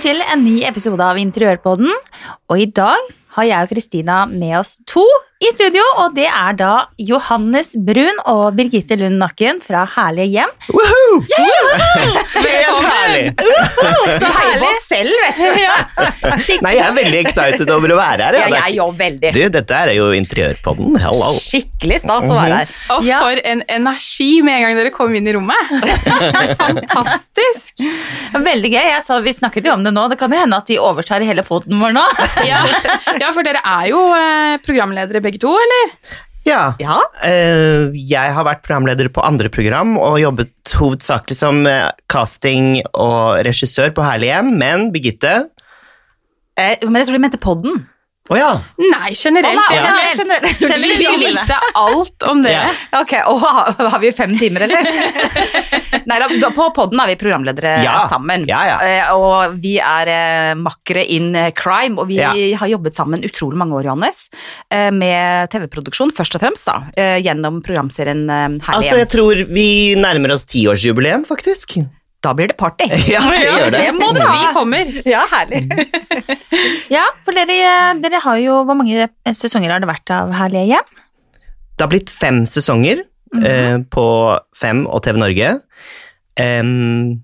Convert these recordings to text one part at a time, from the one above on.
Velkommen til en ny episode av Interiørpodden. Og i dag har jeg og Kristina med oss to i studio, og det er da Johannes Brun og Birgitte Lund Nakken fra Herlige hjem. Woohoo! Velkommen! Herlig. Så herlig! selv, vet du. Ja. Nei, jeg er veldig excited over å være her. Ja, jeg òg veldig. Du, dette er jo interiørpodden. Hello. Skikkelig stas å være her. Og for en energi med en gang dere kom inn i rommet. Fantastisk. Veldig gøy. Jeg sa, vi snakket jo om det nå. Det kan jo hende at de overtar hele poden vår nå. Ja, ja for dere er jo eh, programledere begge to, eller? Ja. Ja, Uh, jeg har vært programleder på andre program og jobbet hovedsakelig som eh, casting- og regissør på Herlig hjem, men Birgitte eh, men jeg tror de mente podden. Å ja. Nei, generelt. Oh, nei, ja. ja, generelt. Vi Unnskyld. vil vite alt om dere. Ja. Ok, og har, vi fem timer, eller? Nei da, på podden er vi programledere Ja. sammen. Ja, ja. Eh, Og vi er eh, makkere in eh, crime, og vi Ja. har jobbet sammen utrolig mange år, Johannes, eh, med TV-produksjon, først og fremst, da, gjennom programserien Herlig Altså, jeg tror vi nærmer oss tiårsjubileum, faktisk. Da blir det party. Ja, det gjør det. Det må dere Vi kommer. Ja, herlig. Ja, for dere, dere har jo Hvor mange sesonger har det vært av Herlige hjem? Det har blitt fem sesonger eh, på Fem og TV Norge. Um,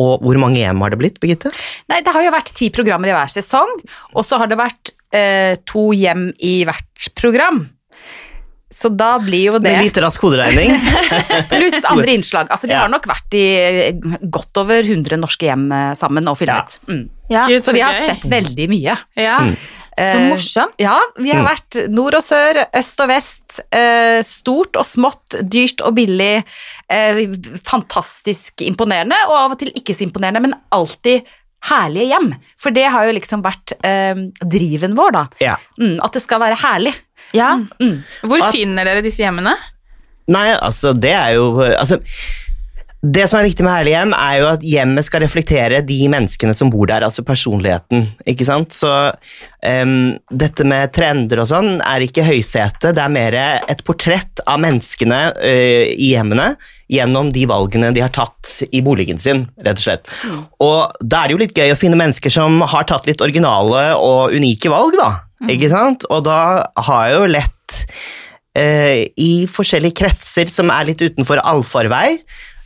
og hvor mange hjem har det blitt, Birgitte? Nei, det har jo vært ti programmer i hver sesong, og så har det vært eh, to hjem i hvert program. Så da blir jo det Med litt rask hoderegning. Pluss andre innslag. Altså, vi Ja. har nok vært i godt over 100 norske hjem eh, sammen og filmet. Mm. Ja, Så vi har sett veldig mye. Ja. Så Eh, morsomt. Ja, vi har Mm. vært nord og sør, øst og vest, eh, stort og smått, dyrt og billig, eh, fantastisk imponerende, og av og til ikke så imponerende, men alltid herlige hjem. For det har jo liksom vært eh, driven vår, da. Ja. Mm, at det skal være herlig. Ja. Mm. Hvor At- finner dere disse hjemmene? Nei, altså, det er jo altså, Det som er viktig med Herlig hjem, er jo at hjemmet skal reflektere de menneskene som bor der, altså personligheten, ikke sant? Så um, dette med trender og sånn er ikke høysete, det er mer et portrett av menneskene uh, i hjemmene gjennom de valgene de har tatt i boligen sin, rett og slett. Og da er det jo litt gøy å finne mennesker som har tatt litt originale og unike valg, da, ikke sant? Og da har jeg jo lett eh, i forskjellige kretser som er litt utenfor allfarvei,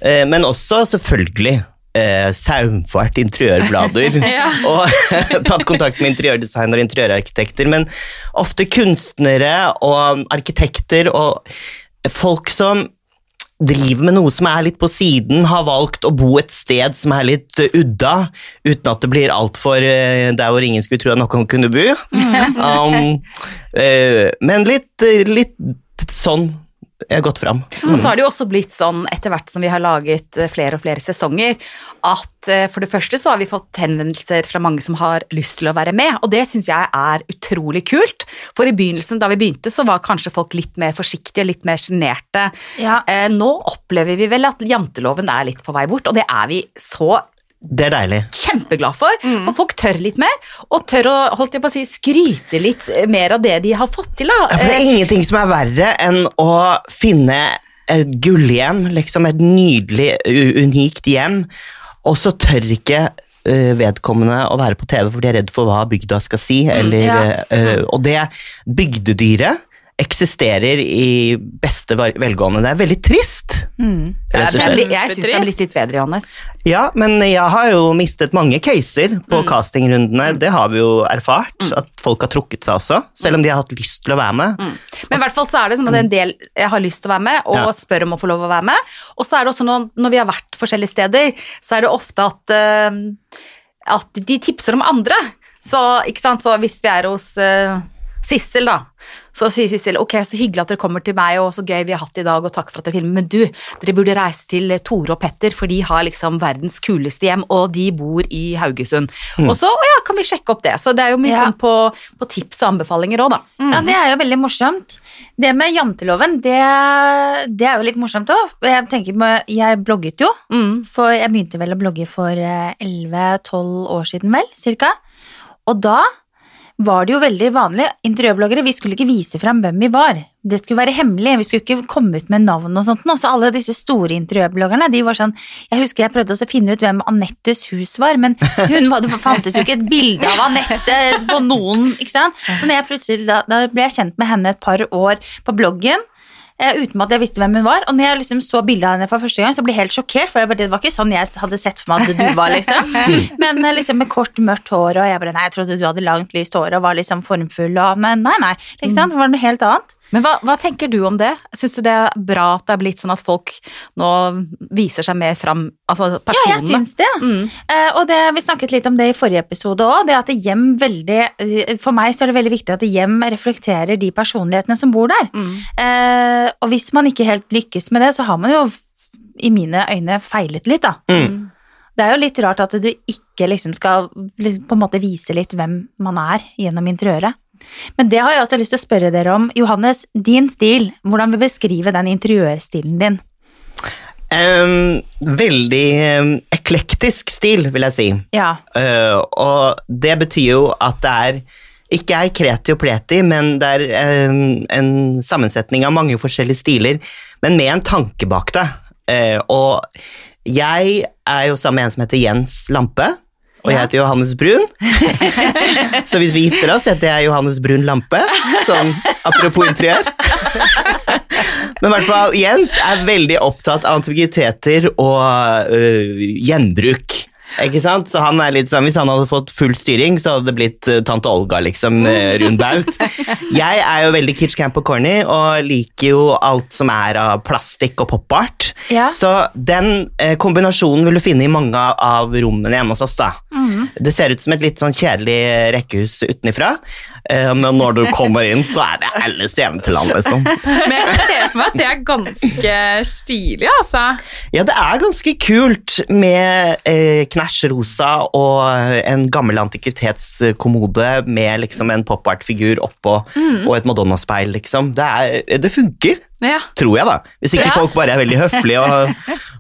eh, men også selvfølgelig eh, saumfart interiørblader. Og tatt kontakt med interiørdesigner og interiørarkitekter, men ofte kunstnere og arkitekter og folk som driver med noe som er litt på siden, har valgt å bo et sted som er litt eh, udda, uten at det blir altfor uh, der hvor ingen skulle tro at noen kunne bo. Um, uh, men litt, eh, litt sånn gått fram. Og så har det jo også blitt sånn etter hvert som vi har laget eh, flere og flere sesonger, at eh, for det første så har vi fått henvendelser fra mange som har lyst til å være med, og det syns jeg er utrolig kult. For i begynnelsen, da vi begynte, så var kanskje folk litt mer forsiktige, litt mer sjenerte. Ja. Eh, Nå opplever vi vel at janteloven er litt på vei bort, og det er vi så Det er deilig. kjempeglad for. For folk tør litt mer, og tør å holdt jeg på å si, skryte litt eh, mer av det de har fått til. da. Ja, for det er Eh, ingenting som er verre enn å finne et gullhjem, liksom et nydelig, unikt hjem, og så tør ikke vedkommende å være på TV for de er redd for hva bygda skal si, eller, ja. uh, og det bygdedyret eksisterer i beste velgående. Det er veldig trist, Mm. blir- jeg syns det har blitt litt bedre, Johannes. Ja, men jeg har jo mistet mange caser på castingrundene. Det har vi jo erfart, at folk har trukket seg også, selv om de har hatt lyst til å være med. Men i hvert fall så er det sånn at en del jeg har lyst til å være med, og Ja. spør om å få lov å være med. Og så er det også når, når vi har vært forskjellige steder, så er det ofte at, uh, at de tipser om andre. Så, så hvis vi er hos uh, Sissel, da, så sier Sissel ok, så hyggelig at dere kommer til meg, og så gøy vi har hatt i dag, og takk for at dere filmer, men du, dere burde reise til eh, Tore og Petter, for de har liksom verdens kuleste hjem, og de bor i Haugesund. Og så ja, kan vi sjekke opp det. Så det er jo mye Ja. sånn på, på tips og anbefalinger òg, da. Ja, det er jo veldig morsomt. Det med janteloven, det, det er jo litt morsomt òg. Jeg tenker på, jeg blogget jo, Mm. for jeg begynte vel å blogge for eh, 11-12 år siden, vel, cirka. Og da var det jo veldig vanlig. Interiørbloggere, vi skulle ikke vise frem hvem vi var. Det skulle være hemmelig, vi skulle ikke komme ut med navn og sånt. Så alle disse store interiørbloggerne, de var sånn Jeg husker jeg prøvde å finne ut hvem Anettes hus var, men hun var, det fantes jo ikke et bilde av Anette på noen, ikke sant. Så jeg plutselig, da, da ble jeg kjent med henne et par år på bloggen. Uten at jeg visste hvem hun var. Og når jeg liksom så bildet av henne for første gang, så ble jeg helt sjokkert. For det var ikke sånn jeg hadde sett for meg at du var, liksom. Men eh, liksom med kort, mørkt hår, og jeg bare Nei, jeg trodde du hadde langt, lyst hår og var liksom formfull, og Men nei, nei. Liksom. Det var noe helt annet. Men hva, hva tenker du om det? Syns du det er bra at det er blitt sånn at folk nå viser seg mer fram, altså Ja, jeg syns det. Mm. Uh, og det, vi snakket litt om det i forrige episode òg. Det at hjem veldig eh, For meg så er det veldig viktig at hjem reflekterer de personlighetene som bor der. Mm. Uh, og hvis man ikke helt lykkes med det, så har man jo i mine øyne feilet litt, da. Mm. Det er jo litt rart at du ikke liksom skal liksom på en måte vise litt hvem man er gjennom interiøret. Men det har jeg også lyst til å spørre dere om. Johannes, din stil, hvordan vil du beskrive den interiørstilen din? Um, veldig um, eklektisk stil, vil jeg si. Ja. Uh, og det betyr jo at det er ikke er kreti og pleti, men det er um, en sammensetning av mange forskjellige stiler, men med en tanke bak det. Uh, og jeg er jo sammen med en som heter Jens Lampe, og jeg heter Johannes Brun. Så hvis vi gifter oss, heter jeg Johannes Brun Lampe, sånn apropos interiør. Men i hvert fall, Jens er veldig opptatt av antikviteter og uh, gjenbruk. Ikke sant? Så han er litt sånn, Hvis han hadde fått full styring, så hadde det blitt uh, tante Olga, liksom, uh, rund baut. Jeg er jo veldig kitsch camp og corny og liker jo alt som er av plastikk og pop-art. Ja. Så den uh, kombinasjonen vil du finne i mange av rommene hjemme hos oss. da. Det ser ut som et litt sånn kjedelig rekkehus utenifra, men når du kommer inn, så er det alles Eventyrland, liksom. Men jeg ser se for meg at det er ganske stilig, altså. Ja, det er ganske kult med eh, knæsj rosa og en gammel antikvitetskommode med liksom en pop-art-figur oppå og et Madonna-speil, liksom. Det, er, det funker, Ja. tror jeg, da. Hvis ikke Ja. folk bare er veldig høflige og,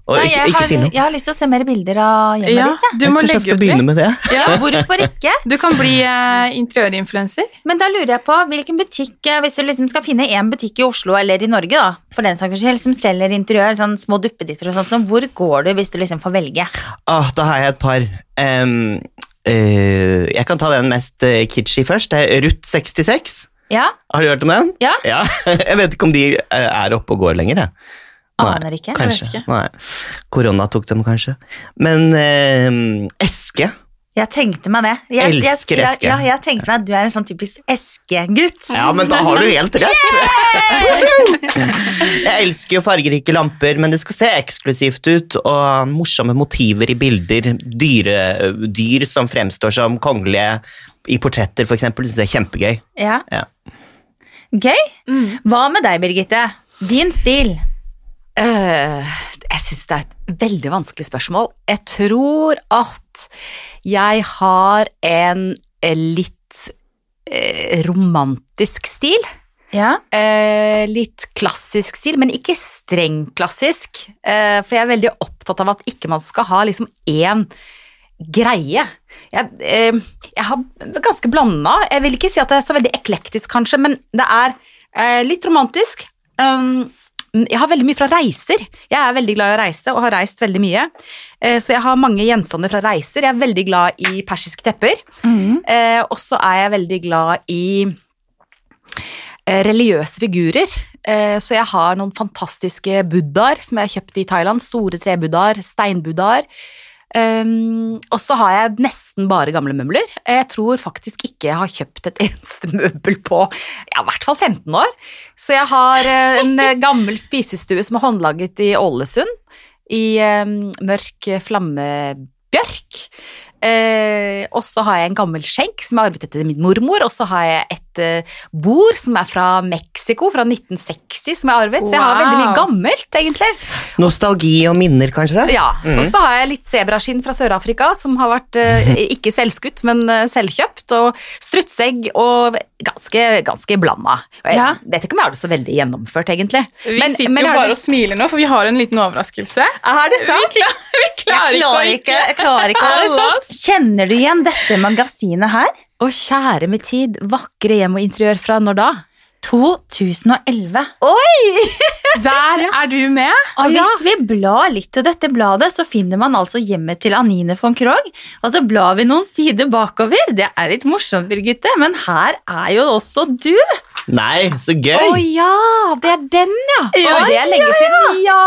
og Nei, ikke, ikke sier noe. jeg har lyst til å se mer bilder av hjemmet ja, ditt. du må Kanskje jeg legge skal ut begynne med litt. det. Ja, hvorfor ikke? Du kan bli eh, interiørinfluenser. Men da lurer jeg på, hvilken butikk, eh, hvis du liksom skal finne en butikk i Oslo eller i Norge, da, for den saks skyld, som selger interiør, sånn små duppeditter og sånt, hvor går du hvis du liksom får velge? Ah, da har jeg et par. Um, uh, jeg kan ta den mest eh, kitschy først. Det er Ruth 66. Ja, Har du hørt om den? Ja. Jeg vet ikke om de eh, er oppe og går lenger. Jeg. Nei, aner ikke. Kanskje. ikke. Nei. Korona tok dem kanskje. Men eh, Eske Jeg tenkte meg det. Jeg, Elsker jeg, eske. Ja, jeg tenkte meg at du er en sånn typisk eskegutt. Ja, men da har du helt rett. jeg elsker jo fargerike lamper, men det skal se eksklusivt ut, og morsomme motiver i bilder. Dyre, dyr som fremstår som kongelige i portretter, for eksempel, synes jeg er kjempegøy. Ja. Ja. Gøy. Hva med deg, Birgitte? Din stil. Uh, jeg syns det er et veldig vanskelig spørsmål. Jeg tror at jeg har en eh, litt uh, romantisk stil. Ja. Uh, litt klassisk stil, men ikke streng klassisk. For jeg er veldig opptatt av at ikke man skal ha liksom én greie. Jeg, eh, jeg har ganske blanda. Jeg vil ikke si at det er så veldig eklektisk, kanskje, men det er eh, litt romantisk. Um, jeg har veldig mye fra reiser. Jeg er veldig glad i å reise og har reist veldig mye. Eh, så jeg har mange gjenstander fra reiser. Jeg er veldig glad i persiske tepper. Eh, og så er jeg veldig glad i religiøse figurer. Så jeg har noen fantastiske buddhaer som jeg har kjøpt i Thailand. Store trebuddhaer, steinbuddhaer. Um, og så har jeg nesten bare gamle møbler. Jeg tror faktisk ikke jeg har kjøpt et eneste møbel på ja, i hvert fall 15 år. Så jeg har eh, en eh, gammel spisestue som er håndlaget i Ålesund, i um, mørk flammebjørk. Eh, og så har jeg en gammel skjenk som jeg arvet etter min mormor, og så har jeg et eh, bord som er fra Mexico, fra 1960, som har arvet. Så jeg har veldig mye gammelt, egentlig. Nostalgi og minner, kanskje? Ja, Mm. og så har jeg litt sebraskinn fra Sør-Afrika, som har vært eh, ikke selvskutt, men eh, selvkjøpt, og strutseegg og ganske, ganske blanda. Og jeg Ja. vet ikke om jeg har det så veldig gjennomført, egentlig. Vi Men- sitter men jo bare du- og smiler nå, for vi har en liten overraskelse. Er det Vi, klar, vi klarer Jeg klarer ikke å ikke, jeg klarer ikke. Oss. Kjenner du igjen dette magasinet her? Å, kjære med tid. Vakre hjem og interiør fra når da? 2011. Der er du med. Og hvis vi blar litt til dette bladet, så finner man altså hjemmet til Anine von Krogh. Og så blar vi noen sider bakover. Det er litt morsomt, Birgitte, men her er jo også du. Nei, så gøy! Å ja, det er den, ja. Ja, Oi, det er lenge siden. Ja.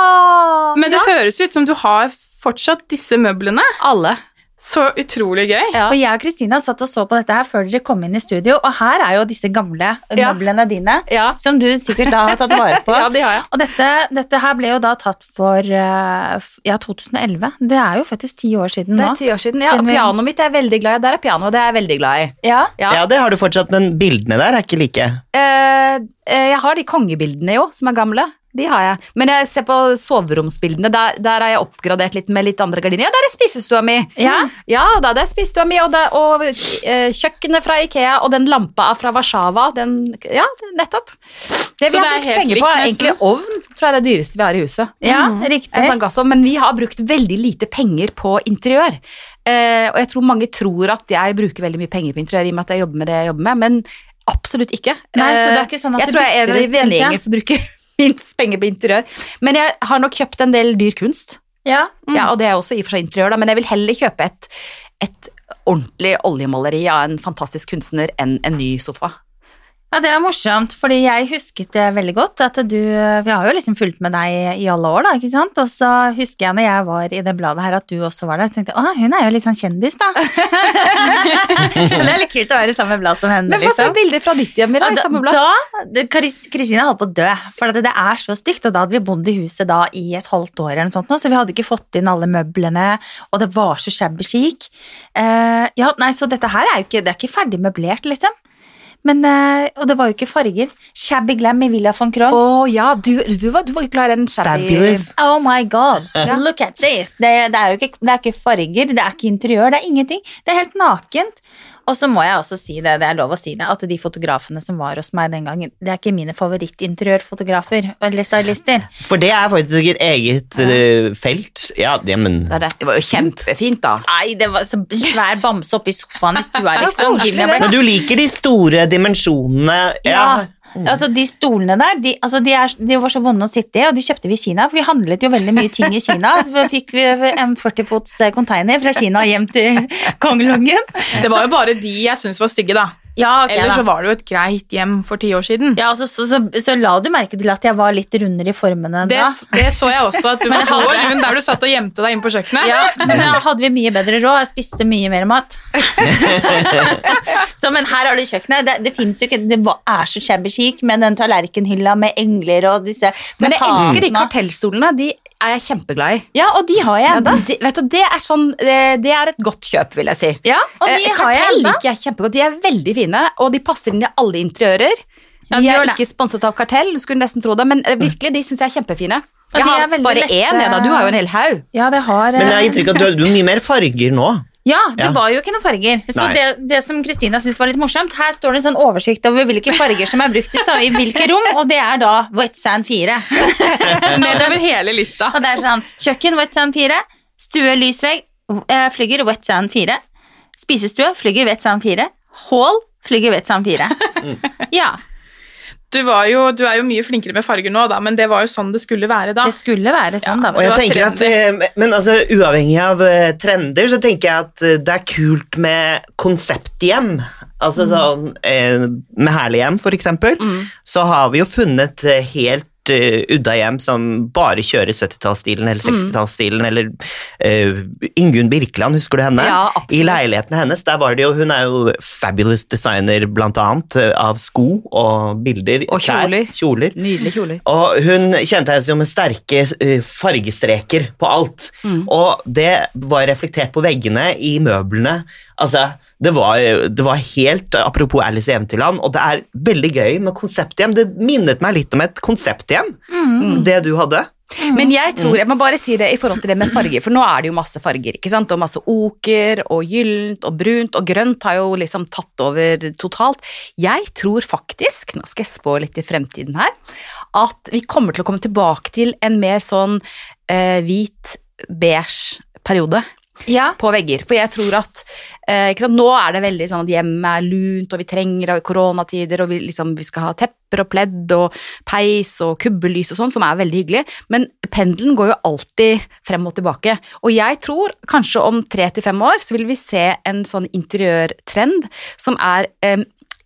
Men det høres ut som du har fortsatt disse møblene. Alle. Så utrolig gøy. Ja. For jeg og Kristina satt og så på dette her før dere kom inn i studio, og her er jo disse gamle Ja. møblene dine, Ja. som du sikkert da har tatt vare på. ja, de har jeg. Og dette, dette her ble jo da tatt for eh, ja, 2011. Det er jo faktisk ti år siden Det er ti år siden. Ja, Og pianoet mitt er jeg veldig glad i. Der er pianoet, det er jeg veldig glad i. Ja. Ja. Ja, det har du fortsatt, men bildene der er ikke like. Eh, eh, jeg har de kongebildene jo, som er gamle. De har jeg. Men jeg ser på soveromsbildene. Der, der har jeg oppgradert litt med litt andre gardiner. Ja, der er spisestua mi. Ja. Ja, da, det er spisestua mi, og, det, og eh, kjøkkenet fra Ikea, og den lampa fra Warszawa. Den, ja, nettopp. Det vi det har brukt penger på, er egentlig ovn. Tror jeg det er det dyreste vi har i huset. Ja, mm. riktig. sånn gassovn, men vi har brukt veldig lite penger på interiør. Eh, og jeg tror mange tror at jeg bruker veldig mye penger på interiør i og med at jeg jobber med det jeg jobber med, men absolutt ikke. Nei, så det er Eh, ikke sånn at jeg tror jeg er en av de vennegjengen som bruker minst penger på interiør. Men jeg har nok kjøpt en del dyr kunst, Ja. ja, og det er også i og for seg interiør, da, men jeg vil heller kjøpe et, et ordentlig oljemaleri av en fantastisk kunstner enn en ny sofa. Ja, det er morsomt, fordi jeg husket det veldig godt, at du, vi har jo liksom fulgt med deg i alle år da, ikke sant? Og så husker jeg når jeg var i det bladet her at du også var der, jeg tenkte, å, hun er jo litt sånn kjendis da. det er litt kult å være i samme blad som henne, Men få se liksom. bilder fra ditt hjem, Mira, Ja, i samme blad. da, Kristina holdt på å dø, for det, det er så stygt, og da hadde vi bodd i huset da i et halvt år eller noe sånt, nå, så vi hadde ikke fått inn alle møblene, og det var så shabby chic. Uh, ja, nei, så dette her er jo ikke, det er ikke ferdig møblert, liksom. Men, eh, og det var jo ikke farger. Shabby glam i Villa von Krogh. Å ja, du, du, var, du var klar i den shabby Fabulous. Oh my god, look at this. Det, det er jo ikke, det er ikke farger, det er ikke interiør, det er ingenting. Det er helt nakent. Og så må jeg også si det, det er lov å si det, at de fotografene som var hos meg den gangen, det er ikke mine favorittinteriørfotografer eller stylister. For det er faktisk et eget ja. felt. Ja, det, men Det, er det. det var jo kjempefint, da. Nei, det var så svær bamse oppi sofaen i stua, Ja, liksom. Men du liker de store dimensjonene. Ja. Altså, de stolene der, de, altså, de, er, de var så vonde å sitte i, og de kjøpte vi i Kina, for vi handlet jo veldig mye ting i Kina. Så fikk vi en 40-fots container fra Kina hjem til kongelungen. Det var jo bare de jeg syntes var stygge, da. Ja, okay, Eller så var det jo et greit hjem for ti år siden. Ja, altså, så, så, så la du merke til at jeg var litt rundere i formene Det, da. det så jeg også, at du var hadde- år rundt der du satt og gjemte deg inn på kjøkkenet. Ja, men da hadde vi mye bedre råd. Jeg spiste mye mer mat. så, men her har du kjøkkenet. Det, det jo ikke Det er så shabby chic med den tallerkenhylla med engler og disse Men jeg elsker de kartellstolene. De er jeg kjempeglad i. Ja, og de har jeg ennå. De, vet du, det er sånn Det er et godt kjøp, vil jeg si. Ja, og de Eh, har jeg Kartell liker jeg kjempegodt. De er veldig fine, og de passer inn i alle interiører. Ja, De de er ikke sponset av Kartell, skulle nesten tro det, men eh, virkelig, de syns jeg er kjempefine. Jeg de har bare lette- én, jeg da. Du har jo en hel haug. Ja, det har Men jeg har inntrykk av at du, du har mye mer farger nå. Ja, det Ja. var jo ikke noen farger. Så det, det som Kristina syntes var litt morsomt, her står det en sånn oversikt over hvilke farger som er brukt i, sa- i hvilke rom, og det er da Wet Sand 4. Nedover hele lista. Og det er sånn kjøkken Wet Sand 4, stue lysvegg, flyger flygger Wet Sand 4, spisestue flygger Wet Sand 4, hall flygger Wet Sand 4. Ja, Du, var jo, du er jo mye flinkere med farger nå, da, men det var jo sånn det skulle være da. det skulle være sånn, da. Og jeg tenker var at, eh, men altså, Uavhengig av eh, trender, så tenker jeg at eh, det er kult med konsepthjem. Altså sånn eh, Med Herlighjem, for eksempel, så har vi jo funnet helt eh, udda hjem som bare kjører 70-tallsstilen eller 60-tallsstilen, eller uh, Ingunn Birkeland, husker du henne? Ja, absolutt. I leiligheten hennes, der var det jo Hun er jo fabulous designer, blant annet, eh, av sko og bilder. Og kjoler. kjoler. kjoler. Nydelige kjoler. Og hun kjente seg som med sterke fargestreker på alt. Og det var reflektert på veggene i møblene. Altså, det var, det var helt Apropos Alice i Eventyrland, og det er veldig gøy med konsepthjem. Det minnet meg litt om et konsepthjem, det du hadde. Men jeg tror, jeg må bare si det i forhold til det med farger, for nå er det jo masse farger, ikke sant, og masse oker, og gyllent, og brunt, og grønt har jo liksom tatt over totalt. Jeg tror faktisk, nå skal jeg spå litt i fremtiden her, at vi kommer til å komme tilbake til en mer sånn eh, hvit, beige periode. Ja. på vegger. For jeg tror at eh, nå er det veldig sånn at hjemmet er lunt, og vi trenger det i koronatider, og vi, liksom, vi skal ha tepper og pledd og peis og kubbelys og sånn, som er veldig hyggelig. Men pendelen går jo alltid frem og tilbake. Og jeg tror kanskje om tre til fem år så vil vi se en sånn interiørtrend som er eh,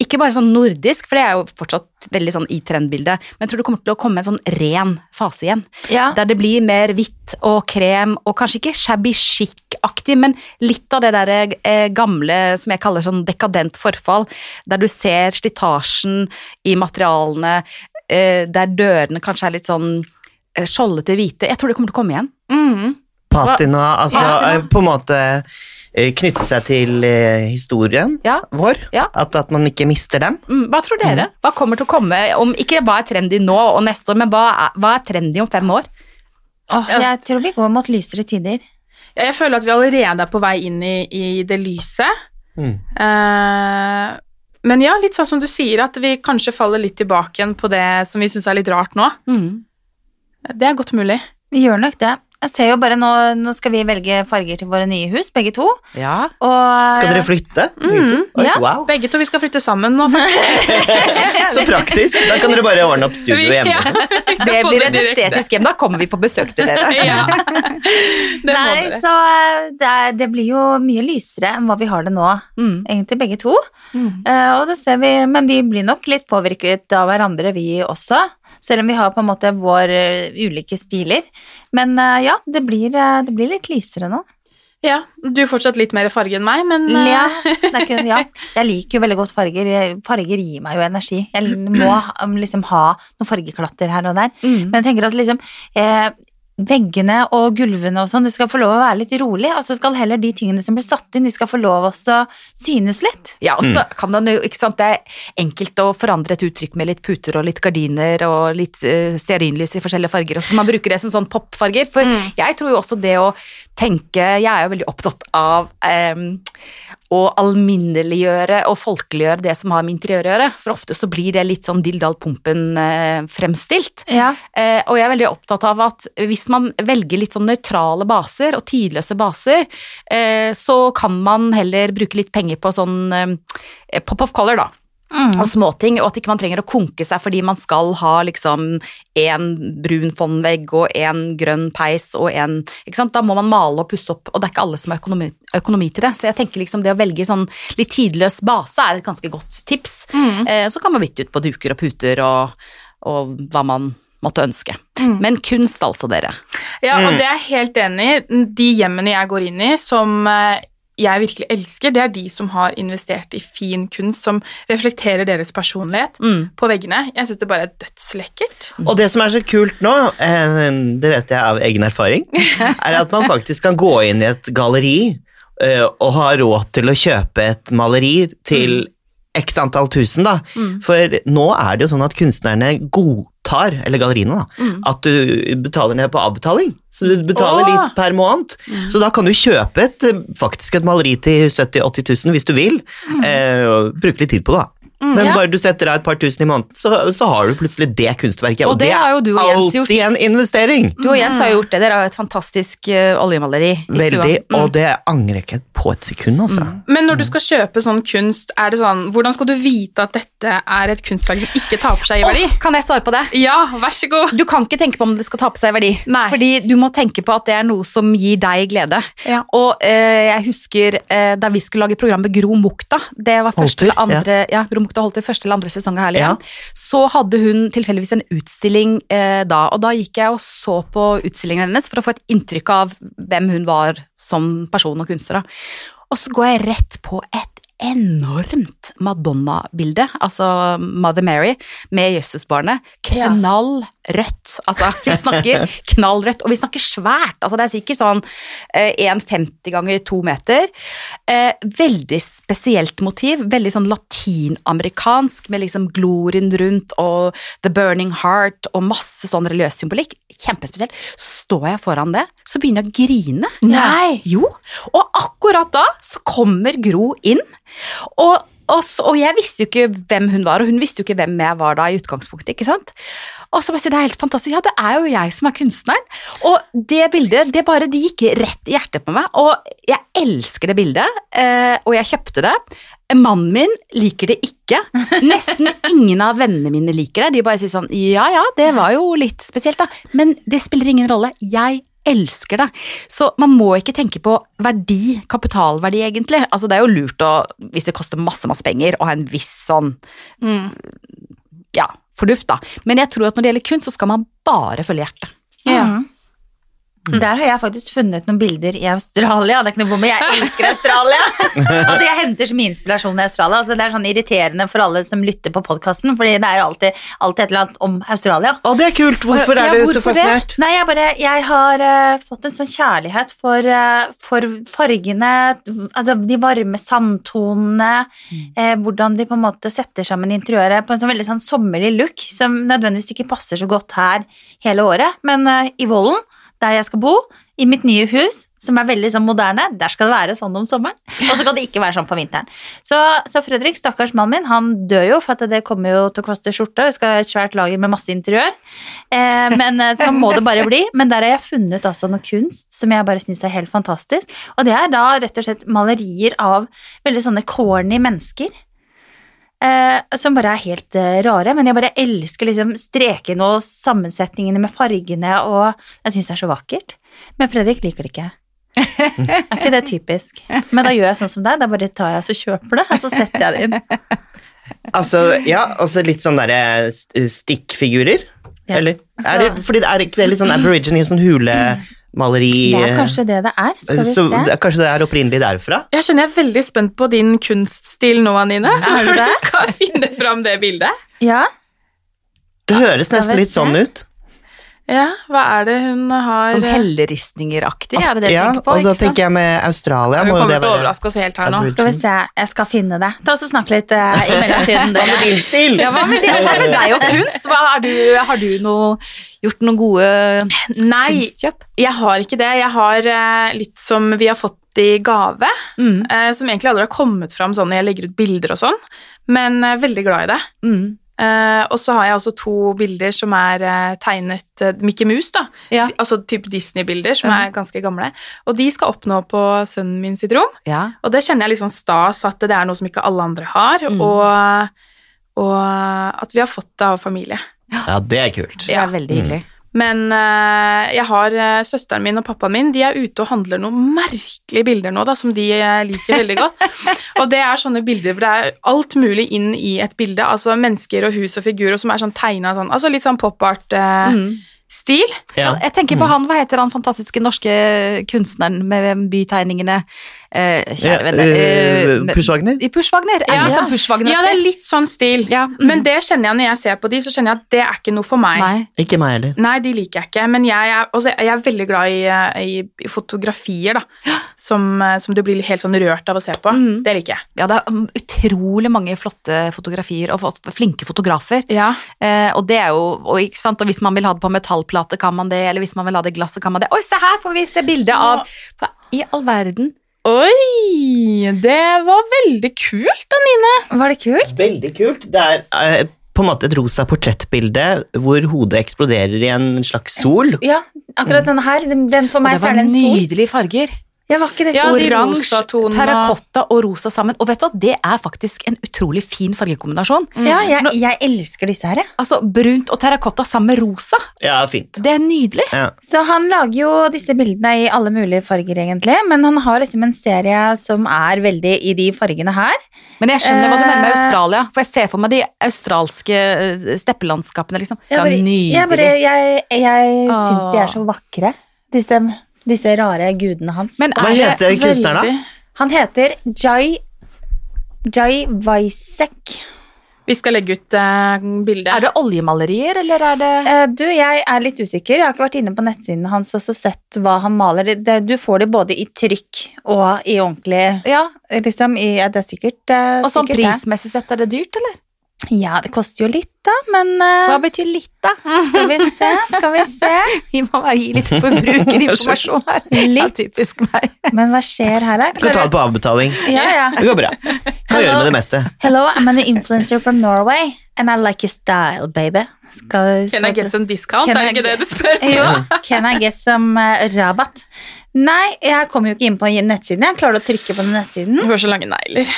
ikke bare sånn nordisk, for det er jo fortsatt veldig sånn i trendbildet, men jeg tror det kommer til å komme en sånn ren fase igjen. Ja. Der det blir mer hvitt og krem, og kanskje ikke shabby chic-aktig, men litt av det der eh, gamle som jeg kaller sånn dekadent forfall, der du ser slitasjen i materialene, eh, der dørene kanskje er litt sånn eh, skjoldete hvite. Jeg tror det kommer til å komme igjen. Mm. Patina, altså Patina. eh, på en måte knytte seg til eh, historien Ja. vår. Ja. At, at man ikke mister den. Mm, hva tror dere? Hva kommer til å komme om, ikke hva er trendy nå og neste år, men hva er, hva er trendy om fem år? Oh, jeg tror vi går mot lysere tider. Ja, jeg føler at vi allerede er på vei inn i, i det lyset. Mm. Uh, men ja, litt sånn som du sier, at vi kanskje faller litt tilbake igjen på det som vi syns er litt rart nå. Mm. Det er godt mulig. Vi gjør nok det. Jeg ser jo bare nå, nå skal vi velge farger til våre nye hus, begge to. Ja. Og Skal dere flytte? Mm, Oi, ja. Wow, Begge to vi skal flytte sammen nå. så praktisk. Da kan dere bare ordne opp studio hjemme. ja. Det blir et direkte. estetisk hjem. Da kommer vi på besøk til dere. Ja. Det Nei, dere. så eh, det, er, det blir jo mye lysere enn hva vi har det nå, Mm. egentlig begge to. Mm. Uh, og det ser vi, men vi blir nok litt påvirket av hverandre, vi også. Selv om vi har på en måte vår eh, ulike stiler. Men eh, ja, det blir, eh, det blir litt lysere nå. Ja, du er fortsatt litt mer farge enn meg, men Ja, det er ikke, ja. Jeg liker jo veldig godt farger. Farger gir meg jo energi. Jeg må liksom ha noen fargeklatter her og der. Mm. Men jeg tenker at liksom eh, veggene og gulvene og sånn, det skal få lov å være litt rolig, og så skal heller de tingene som blir satt inn, de skal få lov også å synes litt. Ja, og så kan man jo, ikke sant, Det er enkelt å forandre et uttrykk med litt puter og litt gardiner og litt uh, stearinlys i forskjellige farger, og så kan man bruke det som sånn popfarger. For Mm. jeg tror jo også det å tenke Jeg er jo veldig opptatt av em, å alminneliggjøre og folkeliggjøre det som har med interiør å gjøre. For ofte så blir det litt sånn dilldall pumpen eh, fremstilt. Ja. Eh, og jeg er veldig opptatt av at hvis man velger litt sånn nøytrale baser og tidløse baser, eh, så kan man heller bruke litt penger på sånn eh, pop of color, da. Mm. Og småting, og at ikke man trenger å konke seg fordi man skal ha liksom en brun fondvegg og en grønn peis og en ikke sant? Da må man male og pusse opp, og det er ikke alle som har økonomi, økonomi til det. Så jeg tenker liksom det å velge sånn litt tidløs base er et ganske godt tips. Mm. Eh, så kan man bytte ut på duker og puter og, og hva man måtte ønske. Mm. Men kunst altså, dere. Ja, og Mm. det er jeg helt enig i. De hjemmene jeg går inn i som eh, jeg virkelig elsker, det er de som har investert i fin kunst som reflekterer deres personlighet Mm. på veggene. Jeg syns det bare er dødslekkert. Og det som er så kult nå, eh, det vet jeg av egen erfaring, er at man faktisk kan gå inn i et galleri eh, og ha råd til å kjøpe et maleri til x antall tusen, da. Mm. For nå er det jo sånn at kunstnerne godtar, eller galleriene, da, Mm. at du betaler ned på avbetaling. Så du betaler Åh. litt per måned. Så da kan du kjøpe et, eh, faktisk et maleri til 70 000-80 000 hvis du vil, eh, og bruke litt tid på det. da. Men ja. bare du setter av et par tusen i måneden, så, så har du plutselig det kunstverket. Og det har jo du og Jens gjort. alltid en investering. Du og Jens har gjort det. Dere har et fantastisk uh, oljemaleri i Veldig, stua. Mm. og det angrer jeg ikke på et sekund, altså. Men når du skal kjøpe sånn kunst, er det sånn Hvordan skal du vite at dette er et kunstverk som ikke taper seg i verdi? Oh, kan jeg svare på det? Ja, vær så god. Du kan ikke tenke på om det skal tape seg i verdi, Nei. fordi du må tenke på at det er noe som gir deg glede. Ja. Og uh, jeg husker uh, da vi skulle lage programmet Gro Mukta, det var første Holter, eller andre, ja. Gro Mukta Holter, første eller andre sesong av Herlig Ja. så hadde hun tilfeldigvis en utstilling eh, da, og da gikk jeg og så på utstillingen hennes for å få et inntrykk av hvem hun var som person og kunstner. da. Og så går jeg rett på et enormt Madonna-bilde, altså Mother Mary med Jesusbarnet. Knallrødt, Knall rødt. Altså, vi snakker knall rødt, og vi snakker svært. Altså, det er sikkert sånn eh, 1,50 ganger 2 meter. Eh, veldig spesielt motiv, veldig sånn latinamerikansk, med liksom glorien rundt og The Burning Heart og masse sånn religiøs symbolikk. Kjempespesielt. Så står jeg foran det, så begynner jeg å grine. Nei. Jo, og akkurat da så kommer Gro inn, og og, og jeg visste jo ikke hvem hun var, og hun visste jo ikke hvem jeg var da i utgangspunktet. ikke sant? Og så bare si, det er helt fantastisk, ja, det er jo jeg som er kunstneren. Og det bildet, det bare, det gikk rett i hjertet på meg, og jeg elsker det bildet, eh, og jeg kjøpte det. Mannen min liker det ikke. Nesten ingen av vennene mine liker det. De bare sier sånn, ja ja, det var jo litt spesielt da, men det spiller ingen rolle. Jeg elsker det. Så man må ikke tenke på verdi, kapitalverdi egentlig. Altså det er jo lurt å, hvis det koster masse, masse penger, å ha en viss sånn Mm. ja, fornuft, da. Men jeg tror at når det gjelder kunst, så skal man bare følge hjertet. Ja. Mhm. Der har jeg faktisk funnet noen bilder i Australia. Det er ikke noe bom, Jeg elsker Australia! altså, jeg henter så mye inspirasjon i Australia. Altså, det er sånn irriterende for alle som lytter på podkasten, fordi det er alltid, alltid et eller annet om Australia. Å, det er kult! Hvorfor er Ja, du så det? fascinert? Nei, jeg bare Jeg har uh, fått en sånn kjærlighet for, uh, for fargene, altså de varme sandtonene, eh, hvordan de på en måte setter sammen interiøret på en sånn veldig sånn sommerlig look, som nødvendigvis ikke passer så godt her hele året, men i Vollen, der jeg skal bo, i mitt nye hus, som er veldig sånn moderne, der skal det være sånn om sommeren, og så kan det ikke være sånn på vinteren. Så, så Fredrik, stakkars mannen min, han dør jo, for at det kommer jo til å koste skjorte, vi skal ha et svært lager med masse interiør, eh, men sånn så må det bare bli. Men der har jeg funnet altså noe kunst som jeg bare syns er helt fantastisk, og det er da rett og slett malerier av veldig sånne corny mennesker. Eh, som bare er helt eh, rare, men jeg bare elsker liksom strekene og sammensetningene med fargene, og jeg syns det er så vakkert. Men Fredrik liker det ikke. Er ikke det typisk? Men da gjør jeg sånn som deg, da bare tar jeg og så kjøper det, og så setter jeg det inn. Altså, ja, altså litt sånn derre st- stikkfigurer? Yes. Eller? Er det, fordi det er ikke det litt sånn aborigine, sånn hulemaleri Det er kanskje det det er, skal vi så, se. det- Kanskje det er opprinnelig derfra? Jeg kjenner jeg er veldig spent på din kunststil nå, Anine. Er du det? Når du skal finne fram det bildet. Ja, Det høres nesten litt se. sånn ut. Ja, hva er det hun har Sånn helleristninger-aktig, er det det du ja, tenker på? Ja, og da tenker jeg med Australia Hun må kommer til å overraske oss helt her nå. skal vi se. Jeg skal finne det. Ta oss og Snakk litt uh, i mellomtiden. Hva med din stil? Ja, hva med din, Hva med deg og kunst? Du, har du noe, gjort noen gode Nei, kunstkjøp? jeg har ikke det. Jeg har uh, litt som vi har fått i gave, Mm. uh, som egentlig aldri har kommet fram sånn når jeg legger ut bilder og sånn, men uh, veldig glad i det. Mm. Eh, og så har jeg også to bilder som er uh, tegnet uh, Mickey Mouse, da. Ja. Altså type Disney-bilder som Ja. er ganske gamle. Og de skal opp nå på sønnen min sitt rom. ja. Og det kjenner jeg litt sånn stas at det er noe som ikke alle andre har, Mm. og, og at vi har fått det av familie. Ja, det er kult. Det er veldig hyggelig. Men eh, jeg har eh, søsteren min og pappaen min, de er ute og handler noen merkelige bilder nå, da, som de eh, liker veldig godt. og det er sånne bilder hvor det er alt mulig inn i et bilde, altså mennesker og hus og figurer som er sånn tegna sånn, altså litt sånn pop-art-stil. Mm. Ja. Jeg tenker på han, hva heter han fantastiske norske kunstneren med bytegningene? Eh, kjære Ja, venner. eh, eh, Pushwagner? I Pushwagner. Er Ja. det sånn Pushwagner? Ja, det er litt sånn stil. Ja, mm. Men det kjenner jeg når jeg ser på de, så kjenner jeg at det er ikke noe for meg. Nei. Ikke meg heller. Nei, de liker jeg ikke, men jeg er, også, jeg er veldig glad i, i, fotografier, da, som, som du blir helt sånn rørt av å se på. Mm. Det liker jeg. Ja, det er utrolig mange flotte fotografier og flinke fotografer. Ja. Eh, og det er jo, og, ikke sant? og hvis man vil ha det på metallplate, kan man det, eller hvis man vil ha det i glass, så kan man det. Oi, se her får vi se bilde av Hva i all verden? Oi, det var veldig kult, Anine. Var det kult? Veldig kult. Det er eh, på en måte et rosa portrettbilde hvor hodet eksploderer i en slags sol. Ja, akkurat denne her. Den, den for Og meg det så var er det en sol. nydelige farger. Ja, var ikke det Ja, Oransje, de terrakotta og rosa sammen. Og vet du hva, det er faktisk en utrolig fin fargekombinasjon. Ja, jeg, jeg elsker disse her, jeg. Altså brunt og terrakotta sammen med rosa. Ja, fint. Det er nydelig. Ja. Så han lager jo disse bildene i alle mulige farger, egentlig, men han har liksom en serie som er veldig i de fargene her. Men jeg skjønner hva du mener med Eh. Australia, for jeg ser for meg de australske eh, steppelandskapene, liksom. Ja, bare, nydelig. jeg, bare, jeg, jeg syns de er så vakre, disse, disse rare gudene hans. Men Hva er heter kunstneren, da? Han heter Jai Jai Vaisek. Vi skal legge ut uh, bildet. Er det oljemalerier, eller er det uh, du, jeg er litt usikker. Jeg har ikke vært inne på nettsiden hans og sett hva han maler. Det, det, du får det både i trykk og i ordentlig Ja, liksom, i, ja, Det er sikkert, uh, og sånn prismessig sett, er det dyrt, eller? Ja, det koster jo litt, da, men uh, Hva betyr litt, da? Skal vi se, skal vi se. Vi må bare gi litt forbrukerinformasjon her. Ja, Litt. typisk meg. Men hva skjer her, da? Du kan ta det på avbetaling. Ja, ja. Det går bra. Kan gjøre med det meste. Hello, I'm an influencer from Norway, and I like your style, baby. Skal Can I get some discount? Can er det ikke det du spør? Jo, can I get some uh, rabatt? Nei, jeg kommer jo ikke inn på nettsiden. Jeg klarer å trykke på den nettsiden. Du har så lange negler.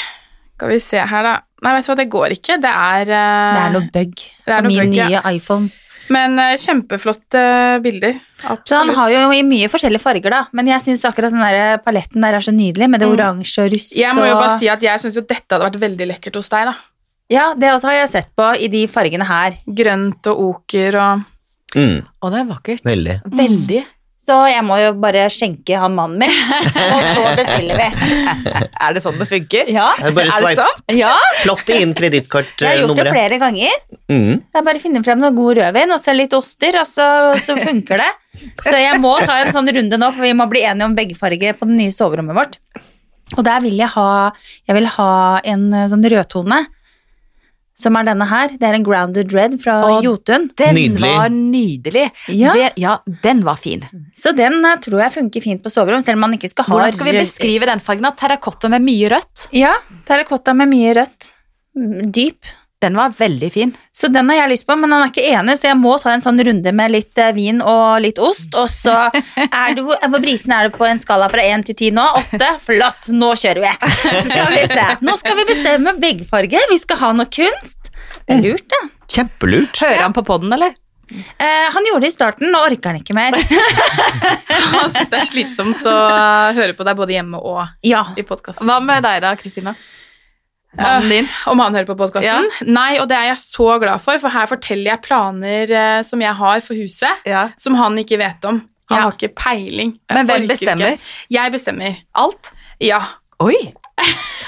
Skal vi se her, da. Nei, vet du hva, det går ikke. Det er, uh, Det er noe bug det på min bug, ja. nye iPhone. Men uh, kjempeflotte bilder. Absolutt. Så han har jo i mye forskjellige farger, da. Men jeg syns akkurat den der paletten der er så nydelig, med det Mm. oransje og rust Jeg må jo og bare si at jeg syns jo dette hadde vært veldig lekkert hos deg, da. Ja, det også har jeg sett på i de fargene her. Grønt og oker og Mm, Og det er vakkert. veldig. Veldig. Så jeg må jo bare skjenke han mannen min, og så bestiller vi. Er det sånn det funker? Ja, er Er det sant? ja Plott inn jeg har gjort det kredittkortnummeret. flere ganger. Mm. Jeg bare finner frem noe god rødvin og så litt oster, og så, så funker det. Så jeg må ta en sånn runde nå, for vi må bli enige om veggfarge på det nye soverommet vårt. Og der vil jeg ha, jeg vil ha en eh, sånn rødtone, som er denne her. Det er en grounded red fra Og Jotun. Den Nydelig. var nydelig. Ja. Det, ja, den var fin. Så den eh, tror jeg funker fint på soverom, selv om man ikke skal ha Hvordan skal vi beskrive den fargen? Terrakotta med mye rødt. Ja, terrakotta med mye rødt. Mm, Dyp. Den var veldig fin. Så den har jeg lyst på, men han er ikke enig, så jeg må ta en sånn runde med litt eh, vin og litt ost. Og så er du Hvor brisen er du på en skala fra én til ti nå? Åtte? Flott, nå kjører vi! Skal vi se. Nå skal vi bestemme veggfarge. Vi skal ha noe kunst. Det er lurt, da. Kjempelurt. Hører han på podden, eller? Eh, han gjorde det i starten, nå orker han ikke mer. Han syns det er slitsomt å eh, høre på deg både hjemme og Ja. i podkasten. Hva med deg da, Kristina? Mannen din? Om han hører på podkasten? Nei, og det er jeg så glad for, for her forteller jeg planer uh, som jeg har for huset, Ja. som han ikke vet om. Han Ja. har ikke peiling. Men hvem bestemmer? Ikke. Jeg bestemmer. Alt? Ja. Oi!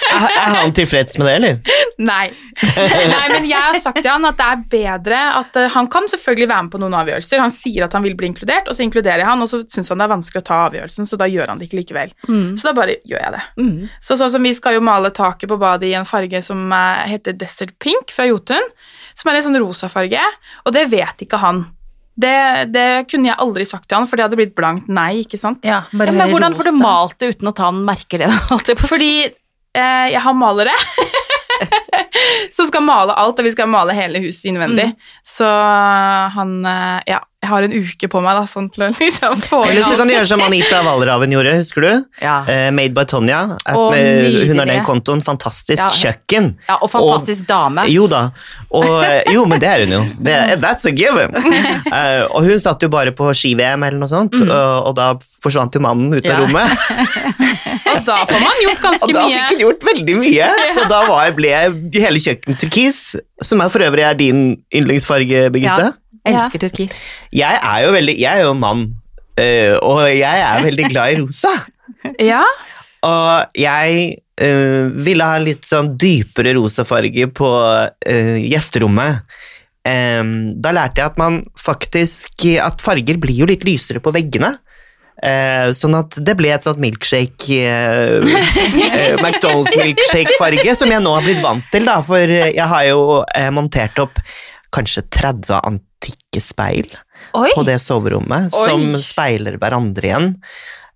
Er, er han tilfreds med det, eller? Nei. Nei, men jeg har sagt til han at det er bedre at eh, Han kan selvfølgelig være med på noen avgjørelser. Han sier at han vil bli inkludert, og så inkluderer jeg han, og så syns han det er vanskelig å ta avgjørelsen, så da gjør han det ikke likevel. Mm. Så da bare gjør jeg det. Mm. Så sånn som Vi skal jo male taket på badet i en farge som eh, heter Desert Pink fra Jotun. Som er en sånn rosa farge, og det vet ikke han. Det, det kunne jeg aldri sagt til han, for det hadde blitt blankt nei. ikke sant? Ja, Ja, men hvordan får du malt det uten at han merker det? Fordi jeg har malere. Som skal male alt, og vi skal male hele huset innvendig. Så han eh, Ja, jeg har en uke på meg da, sånn til å liksom få inn Eller så kan du gjøre som Anita Valraven gjorde, husker du? Ja. Eh, Made by Tonja. At, hun har den kontoen. Fantastisk Ja. kjøkken. ja, og fantastisk dame. Jo da. Og, eh, jo, men det er hun jo. Det, that's a given. Eh, og hun satt jo bare på ski-VM eller noe sånt, og, og da forsvant jo mannen ut av Ja. rommet. Og da får man gjort ganske mye. Og da mye. fikk hun gjort veldig mye, så da var, ble hele kjøkkenet turkis, som er for øvrig er din yndlingsfarge, Birgitte. Elsker turkis. Jeg er jo veldig, jeg er jo mann, eh, og jeg er veldig glad i rosa. Ja, Og jeg eh, ville ha litt sånn dypere rosafarge på eh, gjesterommet. Um, da lærte jeg at man faktisk At farger blir jo litt lysere på veggene. Uh, sånn at det ble et sånt milkshake uh, uh, McDonald's milkshake-farge, som jeg nå har blitt vant til, da, for jeg har jo montert opp kanskje 30 antikke speil Oi! på det soverommet, Oi. som speiler hverandre igjen.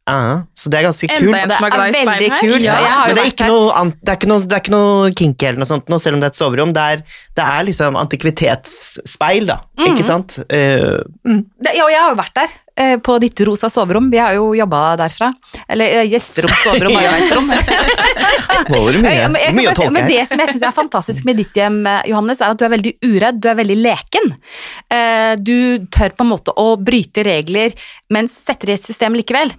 Ja, så det er ganske Enda kult. en Det som er glad i er speil veldig her. kult. Ja. Ja, Men det er, ikke noe, det, er ikke noe, det er ikke noe kinky eller noe sånt, nå, selv om det er et soverom. Det er, det er liksom antikvitetsspeil, da. Ikke sant? Uh, mm. Det, ja, og jeg har jo vært der, på ditt rosa soverom. Vi har jo jobba derfra. Eller eh, gjesterom, soverom, arbeidsrom. Mye, mye å men det som jeg syns er fantastisk med ditt hjem, eh, Johannes, er at du er veldig uredd, du er veldig leken. Eh, Du tør på en måte å bryte regler, men setter i et system likevel.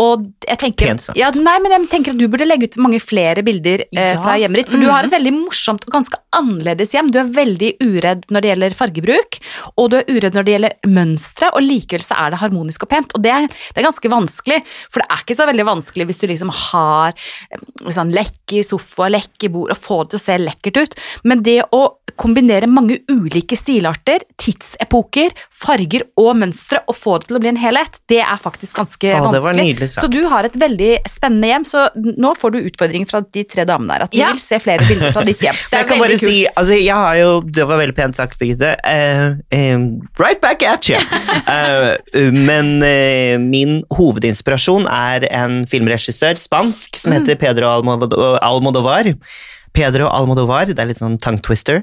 Og jeg tenker, Pent sagt. ja, nei, men jeg tenker at du burde legge ut mange flere bilder eh, Ja. fra hjemmet ditt, for du har et veldig morsomt og ganske annerledes hjem. Du er veldig uredd når det gjelder fargebruk, og du er uredd når det gjelder mønstre, og likevel så er det harmonisk og pent. Og det er, det er ganske vanskelig, for det er ikke så veldig vanskelig hvis du liksom har eh, sånn lekk i sofa, lekk i bord, og få det til å se lekkert ut. Men det å kombinere mange ulike stilarter, tidsepoker, farger og mønstre, og få det til å bli en helhet, det er faktisk ganske Å, det var vanskelig. nydelig Så du har et veldig spennende hjem, så nå får du utfordring fra de tre damene her, at de Ja. vil se flere bilder fra ditt hjem. Det jeg er kan bare kult. si, altså jeg har jo, Det var veldig pent sagt, Birgitte. Uh, eh, right back at you! Uh, men uh, min hovedinspirasjon er en filmregissør, spansk, som Mm. heter Pedro Almodovar. Pedro Almodovar, det er litt sånn tongue twister.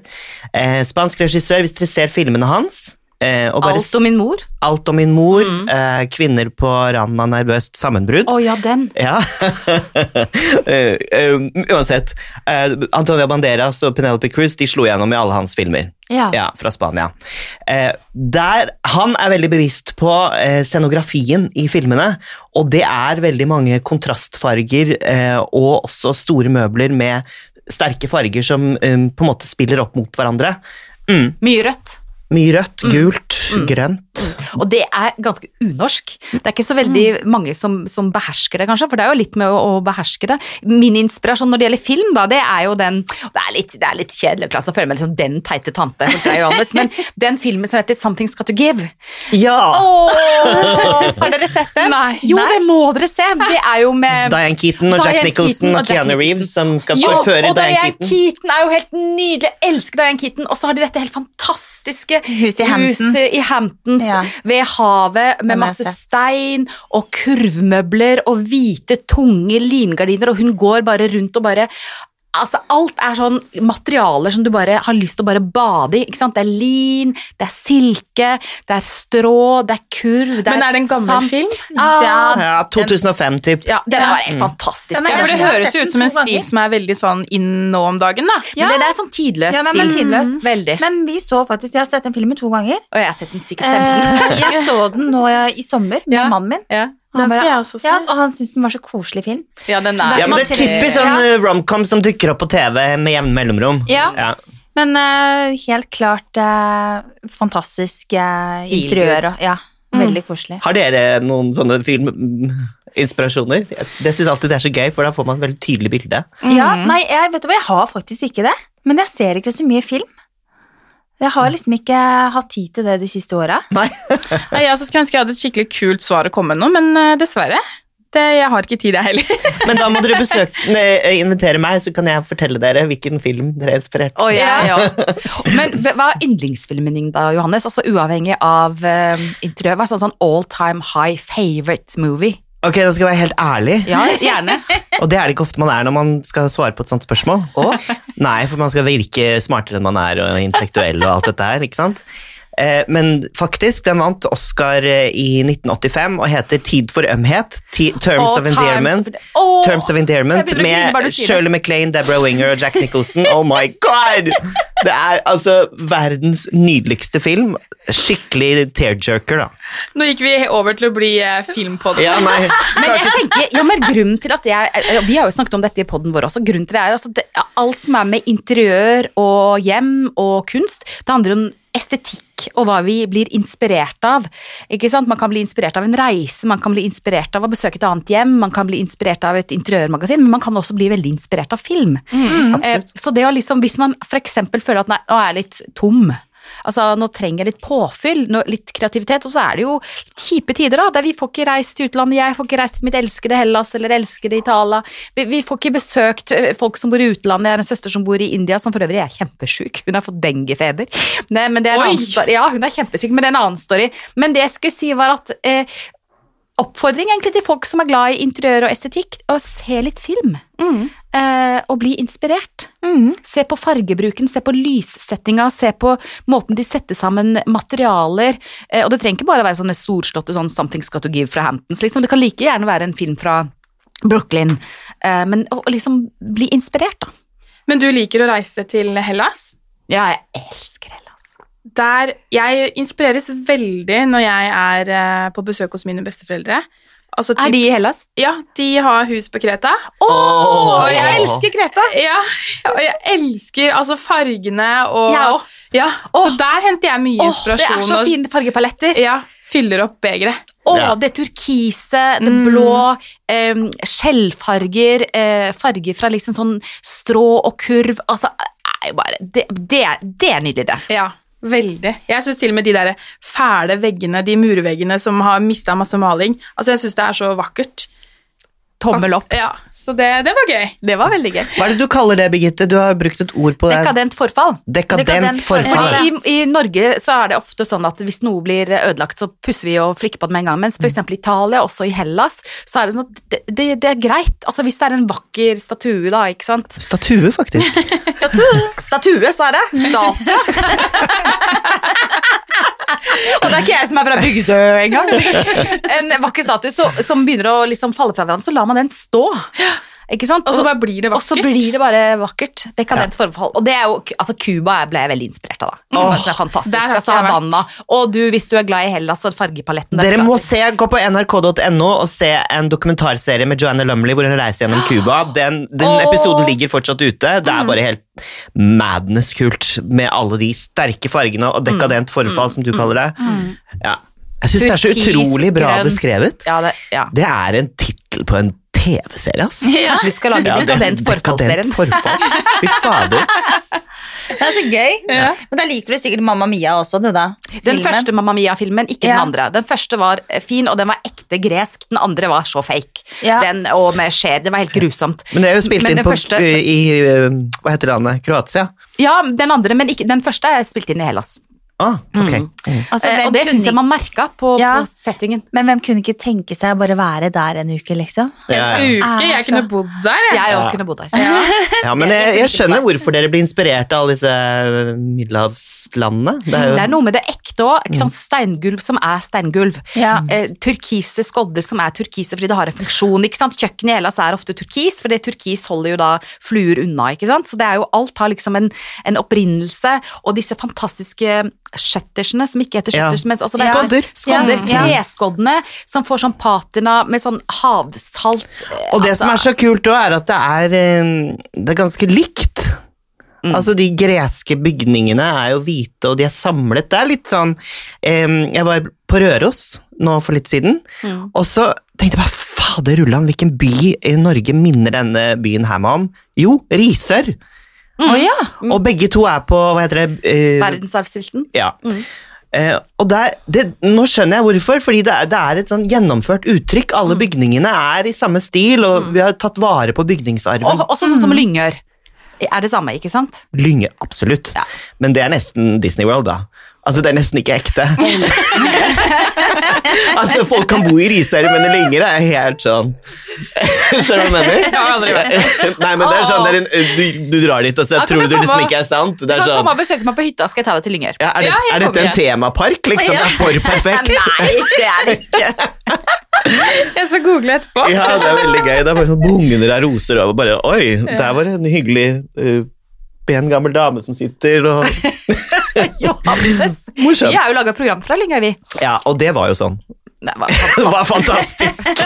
Eh, spansk regissør, hvis dere ser filmene hans eh, Alt om min mor. Alt om min mor, Mm. eh, kvinner på randen av nervøst sammenbrudd. Å ja, den. Ja. uh, eh, uansett. Uh, Antonia Banderas og Penelope Cruz de slo gjennom i alle hans filmer. Ja. Ja, fra Spania. Uh, der, han er veldig bevisst på eh, scenografien i filmene, og det er veldig mange kontrastfarger eh, og også store møbler med sterke farger som um, på en måte spiller opp mot hverandre. Mm. Mye rødt. Mye rødt, gult, grønt. Og det er ganske unorsk. Det er ikke så veldig mange som, som behersker det, kanskje, for det er jo litt med å, å beherske det. Min inspirasjon når det gjelder film, da, det er jo den Det er litt, det er litt kjedelig å føle meg sånn den teite tante, Johannes, men den filmen som heter Something's Got To Give. Ja! Oh! har dere sett den? Nei. Jo, det må dere se! Det er jo med Diane Keaton og Jack Diane Nicholson Keaton og Keanu Jack Reeves som skal Jo, forføre Diane Diane Keaton. Keaton er jo helt nydelig. Jeg elsker Diane Keaton. Og så har de dette helt fantastiske Huset i Hamptons. huset i Hamptons Ja. ved havet med masse stein og kurvmøbler og hvite, tunge lingardiner, og hun går bare rundt og bare Altså, alt er sånn materialer som du bare har lyst til å bare bade i. ikke sant? Det er lin, det er silke, det er strå, det er kurv det Men er det en gammel sand. film? Ah, Ja, 2005 typ. ja, den er Ja. helt fantastisk. Den er for det høres jo ut som en stil som er veldig sånn inn nå om dagen, da. Men det, er sånn tidløs Ja, den er stil. Mm. Veldig. Men vi så faktisk, jeg har sett den filmen to ganger. Og jeg har sett den sikkert 15. Eh, jeg så den nå i sommer med Ja. mannen min. ja. Han bare-. Ja, og han syntes den var så koselig film. ja, den er Ja, men det er typisk sånn ja. romcom som dukker opp på TV med jevne mellomrom. Ja. Ja. Men uh, helt klart uh, fantastisk uh, interiør. Og, ja, veldig koselig. Har dere noen sånne filminspirasjoner? Det syns alltid det er så gøy, for da får man et veldig tydelig bilde. Ja, nei, jeg vet du hva, jeg har faktisk ikke det. Men jeg ser ikke så mye film. Jeg har liksom ikke hatt tid til det de siste åra. Nei. Nei, Jeg skulle ønske jeg hadde et skikkelig kult svar å komme med nå, men eh, dessverre. Det, jeg har ikke tid, jeg heller. Men da må dere besøke, invitere meg, så kan jeg fortelle dere hvilken film dere er inspirert av. Oh, ja, ja. Men hva hva er yndlingsfilmen din da, Johannes? Altså Uavhengig av uh, interiør. Hva er sånn, sånn all time high favorite movie? Ok, da skal jeg være helt ærlig, Ja, gjerne. og det er det ikke ofte man er når man skal svare på et sånt spørsmål. Nei, for man skal virke smartere enn man er, og intellektuell og alt dette her, ikke sant? Eh, Men faktisk, den vant Oscar eh, i 1985 og heter Tid for ømhet. Terms oh, of Endearment. oh, Terms of Endearment med. Shirley MacLaine, Deborah Winger og Jack Nicholson. Oh my god! Det er altså verdens nydeligste film. Skikkelig tearjerker, da. Nå gikk vi over til å bli filmpodden filmpod. Ja, nei. Men jeg tenker, ja, men grunnen til at jeg eh, Vi har jo snakket om dette i podden vår også. Grunnen til det er altså, det, Alt som er med interiør og hjem og kunst, det handler om estetikk og hva vi blir inspirert av. Ikke sant? Man kan bli inspirert av en reise, man kan bli inspirert av å besøke et annet hjem, man kan bli inspirert av et interiørmagasin, men man kan også bli veldig inspirert av film. Mm, så det å liksom, hvis man f.eks. føler at nei, nå er jeg litt tom, altså nå trenger jeg litt påfyll, litt kreativitet, og så er det jo kjipe tider, da, der vi får ikke reist til utlandet, jeg får ikke reist til mitt elskede Hellas eller elskede Italia, vi, vi får ikke besøkt folk som bor i utlandet, jeg har en søster som bor i India, som for øvrig er kjempesjuk, hun har fått dengefeber. Nei, men det er en Oi! annen story. Ja, hun er kjempesyk, men det er en annen story. Men det jeg skulle si var at eh, oppfordring egentlig til folk som er glad i interiør og estetikk, å se litt film. Mm. Eh, og bli inspirert. Mm. Se på fargebruken, se på lyssettinga, se på måten de setter sammen materialer. Eh, og det trenger ikke bare være sånne storslåtte sånn 'Something's Got To Give' fra Hamptons. Liksom. Det kan like gjerne være en film fra Brooklyn. Eh, men å, liksom bli inspirert, da. Men du liker å reise til Hellas? Ja, jeg elsker Hellas. Der jeg inspireres veldig når jeg er eh, på besøk hos mine besteforeldre. Altså, Er de i Hellas? Ja, de har hus på Kreta. Oh! Åh! jeg elsker Kreta! Ja, og jeg elsker altså fargene og Jeg òg. Ja, oh, så der henter jeg mye Åh, det er så og- fine fargepaletter. Ja, fyller opp begeret. Å, Ja. det turkise, det Mm. blå, eh, skjellfarger, eh, farger fra liksom sånn strå og kurv. Altså, er jo bare Det, det, det er nydelig, det. Ja. Veldig. Jeg syns til og med de der fæle veggene, de murveggene som har mista masse maling, altså jeg syns det er så vakkert. Tommel opp. Ja, så det, det var gøy. Det var veldig gøy. Hva er det du kaller det, Birgitte? Du har brukt et ord på det. Dekadent forfall. Dekadent Dekadent forfall. forfall. Fordi i, I Norge så er det ofte sånn at hvis noe blir ødelagt, så pusser vi og flikker på det med en gang. Mens f.eks. i Italia, også i Hellas, så er det sånn at det, det, det er greit. Altså Hvis det er en vakker statue, da, ikke sant. Statue, faktisk. Statue, statue sa jeg det. Statue. og det er ikke jeg som er fra Bygdø engang. En vakker statue så, som begynner å liksom falle fra hverandre, så lar man den stå. Ikke sant? Og så bare blir det Og så blir det bare vakkert. Dekadent forfall. Og det er jo, altså Cuba ble jeg veldig inspirert av. da. Oh, det er fantastisk. altså Havanna. Og du, hvis du er glad i Hellas og fargepaletten Dere må se, Gå på nrk.no og se en dokumentarserie med Joanna Lumley hvor hun reiser gjennom Cuba. Den, den oh. episoden ligger fortsatt ute. Det er bare helt madness-kult med alle de sterke fargene og dekadent forfall, som du kaller det. Ja. Jeg syns det er så utrolig bra beskrevet. Ja, det, ja. Det er en tittel på en TV-serie, ass. Kanskje vi skal lage Ja, Dekadent forfallsserien. Dekadent forfall. Fy fader. Det er så gøy. Ja. Men da liker du sikkert Mamma Mia også, du da. Den første Mamma Mia-filmen, ikke Ja. den andre. Den første var eh, fin, og den var ekte gresk. Den andre var så fake. Ja. Den, og med skjer. Det var helt grusomt. Men det er jo spilt Men inn på, første- i, i Hva heter landet? Kroatia? Ja, den andre, men ikke, den første er spilt inn i Hellas. Ah, ok. Mm. Altså, Eh, og det syns jeg man merka på, Ja. på settingen. Men hvem kunne ikke tenke seg å bare være der en uke, liksom? En ja. uke. Jeg kunne bodd der, jeg. Jeg òg Ja. kunne bodd der. ja, men jeg, jeg skjønner hvorfor dere blir inspirert av alle disse middelhavslandene. Det er jo Det er noe med det ekte òg. Steingulv som er steingulv. Ja. Eh, turkise skodder som er turkise fordi det har en funksjon. ikke sant? Kjøkkenet i Hellas er ofte turkis, for det turkis holder jo da fluer unna. ikke sant? Så det er jo alt har liksom en, en opprinnelse, og disse fantastiske skjøttersene som ikke heter skjøtters, men altså det er Skodder. Skodder, Ja. Treskoddene som får sånn patina med sånn havsalt eh, Og det altså, som er så kult òg, er at det er, eh, det er ganske likt. Mm. Altså De greske bygningene er jo hvite, og de er samlet. Det er litt sånn um, Jeg var på Røros nå for litt siden, Mm. og så tenkte jeg bare fader rullan, hvilken by i Norge minner denne byen her meg om? Jo, Risør. Å ja! Og begge to er på hva heter det? Uh, Verdensarvstilsen. Ja. Mm. Eh, og der, det, nå skjønner jeg hvorfor, fordi det er, det er et sånn gjennomført uttrykk. Alle Mm. bygningene er i samme stil, og vi har tatt vare på bygningsarven. Og også sånn som Lyngør. Er det samme, ikke sant? Lynge, absolutt. Ja. Men det er nesten Disney World, da. Altså, det er nesten ikke ekte. altså, folk kan bo i Risør, men det Lynger er helt sånn Skjønner du hva jeg mener? Nei, men det er sånn det er en, du, du drar dit, og så tror du du liksom ikke er sant. Det Du er kan sånn komme og besøke meg på hytta, skal jeg ta deg til Lynger. ja, er, det, er dette en temapark, liksom? Det er for perfekt. Nei, det er det ikke. Jeg skal google etterpå. Ja, det er veldig gøy. Det er bare sånn bugner av roser over. Bare, Oi, der var det en hyggelig uh, pen gammel dame som sitter og Johannes. Vi har jo laga program fra Lyngør, vi. Ja, og det var jo sånn. Det var Det var fantastisk!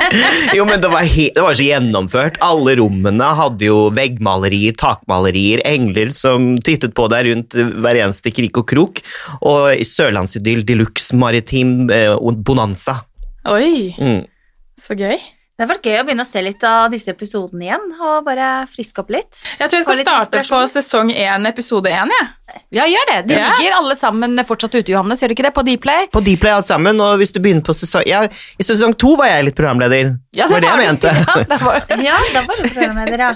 Jo, men det var, he det var så gjennomført. Alle rommene hadde jo veggmalerier, takmalerier, engler som tittet på deg rundt hver eneste krik og krok. Og i sørlandsidyll de luxe maritim eh, bonanza. Oi, Mm. så gøy. Det har vært gøy å begynne å se litt av disse episodene igjen, og bare friske opp litt. Jeg tror jeg skal starte på sesong 1, episode 1, Ja. Ja, gjør det. De Ja. ligger alle sammen fortsatt ute, Johannes. Gjør de ikke det? På Dplay? På Dplay alle sammen, og hvis du begynner på sesong ja, I sesong to var jeg litt programleder. Ja, det var det jeg mente. Ja, da var... Ja, da var det programleder, ja.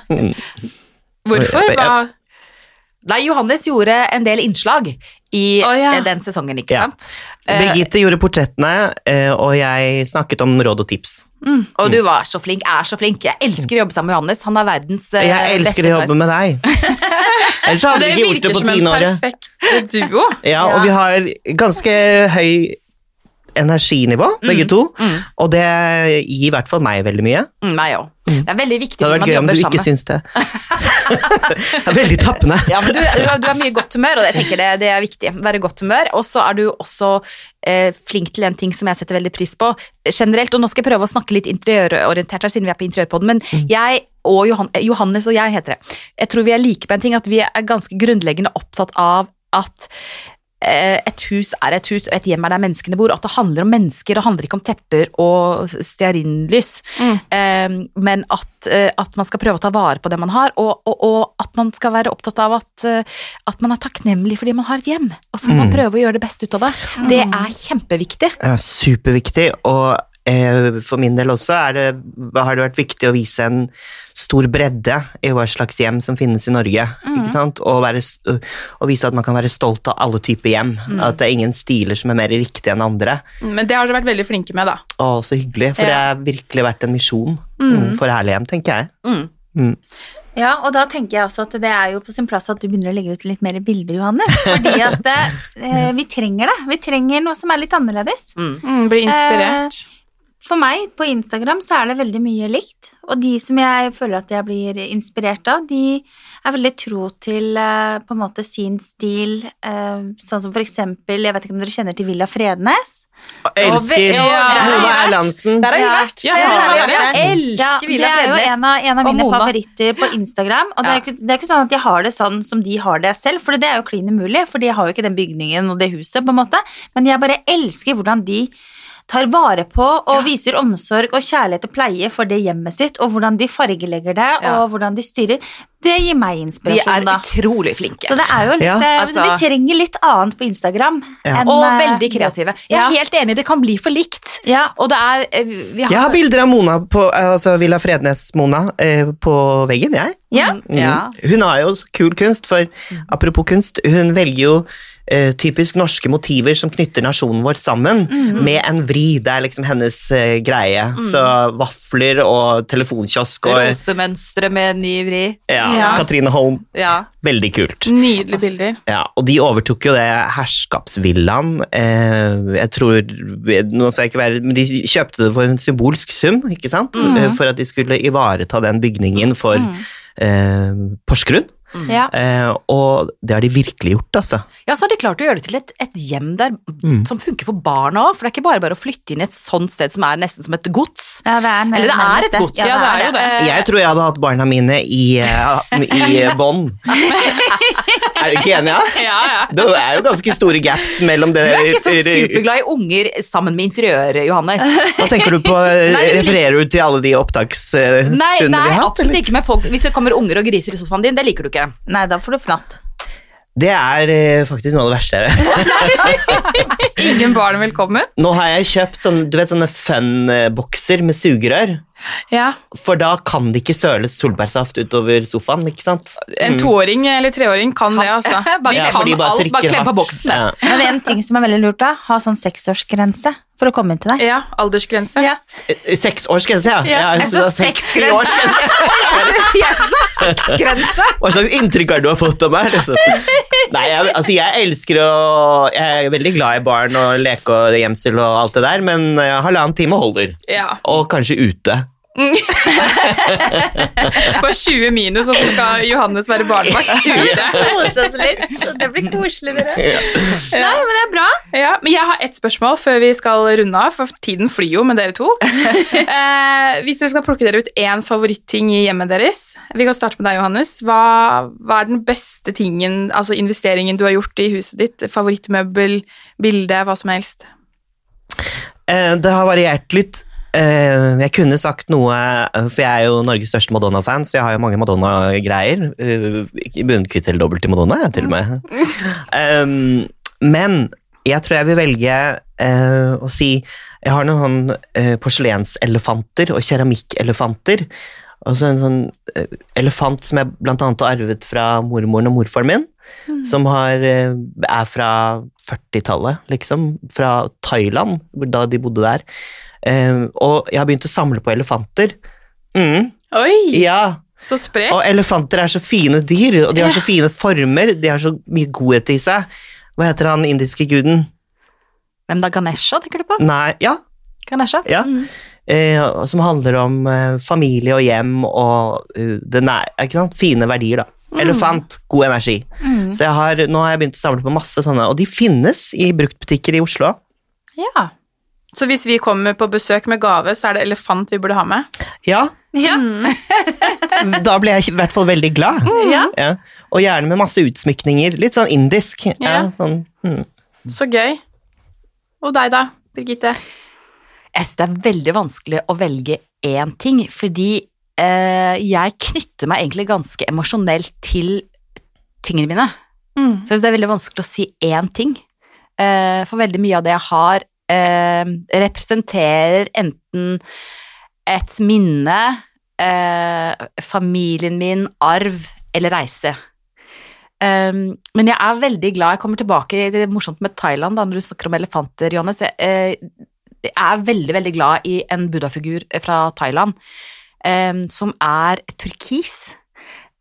Hvorfor? Hva? Nei, Johannes gjorde en del innslag i oh, ja. den sesongen, ikke Ja. sant? Eh, Birgitte gjorde portrettene, eh, og jeg snakket om råd og tips. og du var så flink, er så flink. Jeg elsker å jobbe sammen med Johannes. Han er verdens eh, Jeg elsker å jobbe med deg. Ellers hadde vi ikke gjort det virker på som en tiendeåret. perfekt duo. Ja, og vi har ganske høy energinivå, begge to, og det gir i hvert fall meg veldig mye. Mm, meg òg. Det er veldig viktig når man jobber sammen. Det hadde vært gøy om du ikke syns det. det er veldig tappende. Ja, men du, du, er mye godt humør, og jeg tenker det, det er viktig. Være godt humør. Og så er du også eh, flink til en ting som jeg setter veldig pris på generelt. Og nå skal jeg prøve å snakke litt interiørorientert her, siden vi er på Interiørpodden. Men jeg og Johan, eh, Johannes og jeg heter det. Jeg tror vi er like på en ting, at vi er ganske grunnleggende opptatt av at et hus er et hus, og et hjem er der menneskene bor. At det handler om mennesker, det handler ikke om tepper og stearinlys. Mm. Eh, men at, eh, at man skal prøve å ta vare på det man har, og, og, og at man skal være opptatt av at, eh, at man er takknemlig fordi man har et hjem. Og så må man Mm. prøve å gjøre det beste ut av det. Det er kjempeviktig. Ja, superviktig, og eh, for min del også er det, har det vært viktig å vise en stor bredde i hva slags hjem som finnes i Norge. ikke sant? Og, være, og vise at man kan være stolt av alle typer hjem. At det er ingen stiler som er mer riktige enn andre. Men det har dere vært veldig flinke med, da. Å, så hyggelig, for det har virkelig vært en misjon mm, for Herlig hjem, tenker jeg. Mm. Mm. Ja, og da tenker jeg også at det er jo på sin plass at du begynner å legge ut litt mer bilder, Johannes. Fordi at eh, vi trenger det. Vi trenger noe som er litt annerledes. Mm. Mm, bli inspirert. For meg, på Instagram, så er det veldig mye likt. Og de som jeg føler at jeg blir inspirert av, de er veldig tro til eh, på en måte sin stil. eh, sånn som for eksempel, jeg vet ikke om dere kjenner til Villa Frednes? Og elsker Ja, der har Mona. Erlandsen. Der har vi vært. Ja? Jeg elsker Ja, Frednes. Det er jo en av, en av mine favoritter på Instagram. Og det, er ikke, det er ikke sånn at jeg har det sånn som de har det selv, for det er jo klin umulig, for de har jo ikke den bygningen og det huset, på en måte. Men jeg bare elsker hvordan de tar vare på og viser omsorg og kjærlighet og pleie for det hjemmet sitt, og hvordan de fargelegger det, Ja. og hvordan de styrer. Det gir meg inspirasjon. De er utrolig flinke. Så det er jo litt Ja. eh, Altså- Vi trenger litt annet på Instagram. Ja. enn, og eh, veldig kreative. Jeg Jeg Ja. er helt enig, det kan bli for likt. ja. Og det er eh, vi har, Jeg har bilder av Mona på altså Villa Frednes-Mona på veggen, jeg. ja. Mm, ja. Hun har jo kul kunst, for apropos kunst, hun velger jo eh, typisk norske motiver som knytter nasjonen vår sammen, med en vri. Det er liksom hennes uh, greie. Så vafler og telefonkiosk og Rosemønstre med ny vri. ja, Ja. Katrine Holm. Ja. Veldig kult. Nydelige bilder. Ja, og de overtok jo det herskapsvillaen. Eh, jeg tror Nå skal jeg ikke være Men de kjøpte det for en symbolsk sum, ikke sant? Eh, For at de skulle ivareta den bygningen for eh, Porsgrunn. Ja. Eh, og det har de virkelig gjort, altså. ja, så har de klart å gjøre det til et, et hjem der Mm. som funker for barna òg. For det er ikke bare bare å flytte inn i et sånt sted som er nesten som et gods. Ja, det er Eller det er et gods. Ja, det er jo det. Jeg tror jeg hadde hatt barna mine i, eh, i bånd. er du ikke enig? Ja? Ja, ja. Det er jo ganske store gaps mellom det Du er ikke så superglad i unger sammen med interiør, Johannes. Hva tenker du på? Refererer du til alle de opptaksstundene vi har hatt? absolutt eller? ikke med folk. Hvis det kommer unger og griser i sofaen din, det liker du ikke. Nei, da får du fnatt. Det er eh, faktisk noe av det verste jeg vet. Ingen barn velkommen. Nå har jeg kjøpt sånne, du vet, sånne fun-bokser med sugerør. Ja. For da kan det ikke søles solbærsaft utover sofaen, ikke sant? En toåring eller treåring kan det, altså. Bare Vi Ja, kan bare alt. bare klem på boksen. Ja. Men en ting som er veldig lurt da, ha sånn seksårsgrense for å komme inn til deg. Ja, aldersgrense. Ja. S- Seksårsgrense, ja. Ja, jeg sa det seksgrense. Jeg syns det er sexgrense! Hva slags inntrykk har du har fått av meg? Liksom? Nei, jeg, altså jeg elsker å Jeg er veldig glad i barn og leke og gjemsel og alt det der, men eh, halvannen time holder. Ja. Og kanskje ute. På 20 minus, og så skal Johannes være barnevakt ute. Kose oss litt, det blir koselig dere. Nei, men det er bra. Ja, men jeg har ett spørsmål før vi skal runde av, for tiden flyr jo med dere to. Eh, hvis dere skal plukke dere ut én favoritting i hjemmet deres Vi kan starte med deg, Johannes. Hva, hva er den beste tingen, altså investeringen du har gjort i huset ditt? Favorittmøbel, bilde, hva som helst? Eh, Det har variert litt. Eh, Jeg kunne sagt noe, eh, for jeg er jo Norges største Madonna-fan, så jeg har jo mange Madonna-greier. Eh, Bunnkvitt eller dobbelt til Madonna, jeg, til og med. Um, Men jeg tror jeg vil velge uh, å si Jeg har noen sånn uh, porselenselefanter og keramikkelefanter. Og så en sånn uh, elefant som jeg blant annet har arvet fra mormoren og morfaren min. Som har, er fra 40-tallet, liksom. Fra Thailand, da de bodde der. Eh, og jeg har begynt å samle på elefanter. Mm, Oi, ja, så sprekt. og elefanter er så fine dyr, og de har så fine former, de har så mye godhet i seg. Hva heter han indiske guden? Hvem da? Ganesha, tenker du på? Nei, ja, Ganesha? Ja. Mm. eh, som handler om eh, familie og hjem og uh, det nære, ikke sant? fine verdier, da. Elefant, god energi. Så jeg har, nå har jeg begynt å samle på masse sånne, og de finnes i bruktbutikker i Oslo. Ja. Så hvis vi kommer på besøk med gave, så er det elefant vi burde ha med? Ja, Ja. da blir jeg i hvert fall veldig glad. ja. Ja. Og gjerne med masse utsmykninger. Litt sånn indisk. Ja, Ja. sånn, mm. Så gøy. Og deg, da, Birgitte? Jeg synes det er veldig vanskelig å velge én ting, fordi eh, jeg knytter meg egentlig ganske emosjonelt til tingene mine. Mm. Så jeg synes det er veldig vanskelig å si én ting. Eh, for veldig mye av det jeg har, eh, representerer enten et minne, eh, familien min, arv eller reise. Um, men jeg er veldig glad Jeg kommer tilbake Det er morsomt med Thailand, da, når du snakker om elefanter, Johannes. Jeg, eh, jeg er veldig, veldig glad i en buddha-figur fra Thailand um, som er turkis.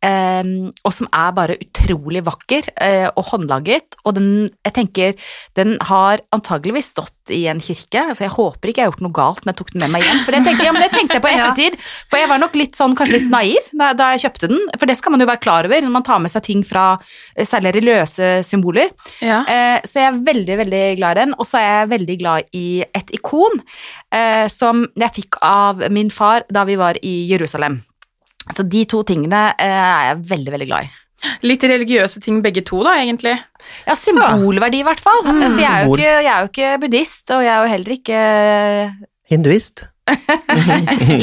Um, og som er bare utrolig vakker eh, og håndlaget. Og den, jeg tenker, den har antageligvis stått i en kirke, så jeg håper ikke jeg har gjort noe galt når jeg tok den med meg hjem. For det tenkte, ja, men det tenkte jeg på ettertid, for jeg var nok litt sånn, kanskje litt naiv da, da jeg kjøpte den. For det skal man jo være klar over når man tar med seg ting fra eh, særlig religiøse symboler. Ja. Eh, så jeg er veldig, veldig glad i den. Og så er jeg veldig glad i et ikon eh, som jeg fikk av min far da vi var i Jerusalem. Så de to tingene eh, er jeg veldig, veldig glad i. Litt religiøse ting begge to, da, egentlig. Ja, symbolverdi i hvert fall. Mm. For jeg er, jo ikke, jeg er jo ikke buddhist, og jeg er jo heller ikke Hinduist.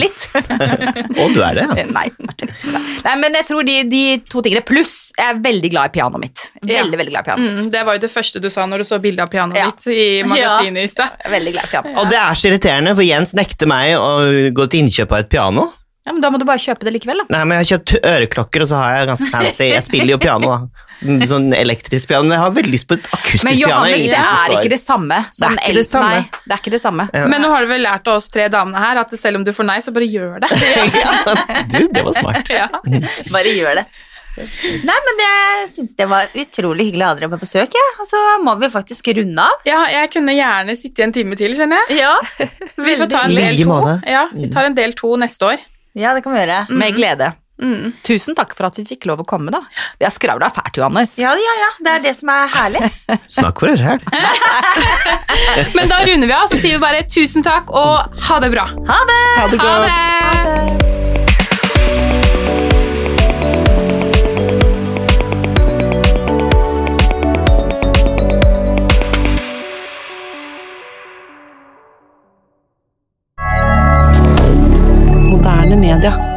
litt. Og du er det, ja. Nei. Nei, men jeg tror de, de to tingene, pluss jeg er veldig glad i pianoet mitt. Veldig, Ja. veldig glad i pianoet mitt. Mm, det var jo det første du sa når du så bildet av pianoet Ja. ditt i magasinet i stad. Glad i piano. Og det er så irriterende, for Jens nekter meg å gå til innkjøp av et piano. Ja, men da må du bare kjøpe det likevel, da. Nei, men jeg har kjøpt øreklokker, og så har jeg ganske fancy Jeg spiller jo piano, da. Sånn elektrisk piano. Men jeg har veldig lyst på et akustisk Men piano. Johannes, ingen det er ikke det samme. Sånn Det er ikke det samme. Nei, det er ikke det samme. Ja. Men nå har du vel lært av oss tre damene her at selv om du får nei, så bare gjør det. Du, det var smart. Ja. Bare gjør det. Nei, men jeg syns det var utrolig hyggelig å ha dere på besøk, ja. Og så må vi faktisk runde av. ja, jeg kunne gjerne sitte en time til, kjenner jeg. Ja, Vi får ta en del to. Ja, vi tar en del to neste år. Ja det kan vi gjøre. Med glede. Mm. Tusen takk for at vi fikk lov å komme, da. Vi har skravla fælt, Johannes. Ja, ja, ja. Det er det som er herlig. Snakk for deg sjæl. Men da runder vi av, så sier vi bare tusen takk og ha det bra. Ha det! Ha det Ha godt. det! Ha det. rien.